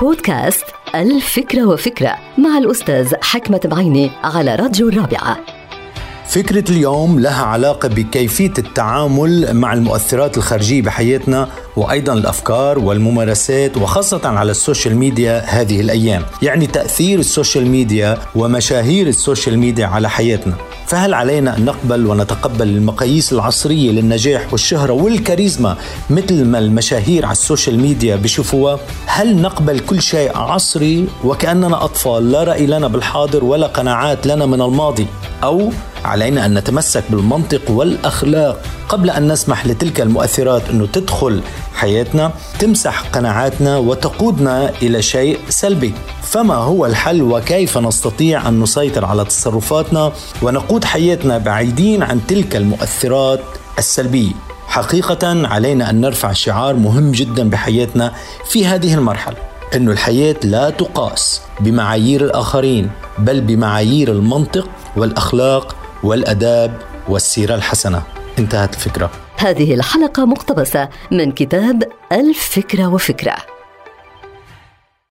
بودكاست ألف فكرة وفكرة مع الأستاذ حكمة بعيني على راديو الرابعة فكرة اليوم لها علاقة بكيفية التعامل مع المؤثرات الخارجية بحياتنا وأيضا الأفكار والممارسات وخاصة على ال social media هذه الأيام يعني تأثير ال social media ومشاهير ال social media على حياتنا فهل علينا أن نقبل ونتقبل المقاييس العصرية للنجاح والشهرة والكاريزما مثل ما المشاهير على السوشيال ميديا بشوفوها؟ هل نقبل كل شيء عصري وكأننا أطفال؟ لا رأي لنا بالحاضر ولا قناعات لنا من الماضي؟ أو علينا أن نتمسك بالمنطق والأخلاق. قبل أن نسمح لتلك المؤثرات انه تدخل حياتنا تمسح قناعاتنا وتقودنا إلى شيء سلبي. فما هو الحل وكيف نستطيع أن نسيطر على تصرفاتنا ونقود حياتنا بعيدين عن تلك المؤثرات السلبية؟ حقيقة علينا أن نرفع شعار مهم جدا بحياتنا في هذه المرحلة انه الحياة لا تقاس بمعايير الآخرين بل بمعايير المنطق والأخلاق والأداب والسيرة الحسنة. انتهت الفكرة. هذه الحلقة مقتبسة من كتاب الفكرة وفكرة.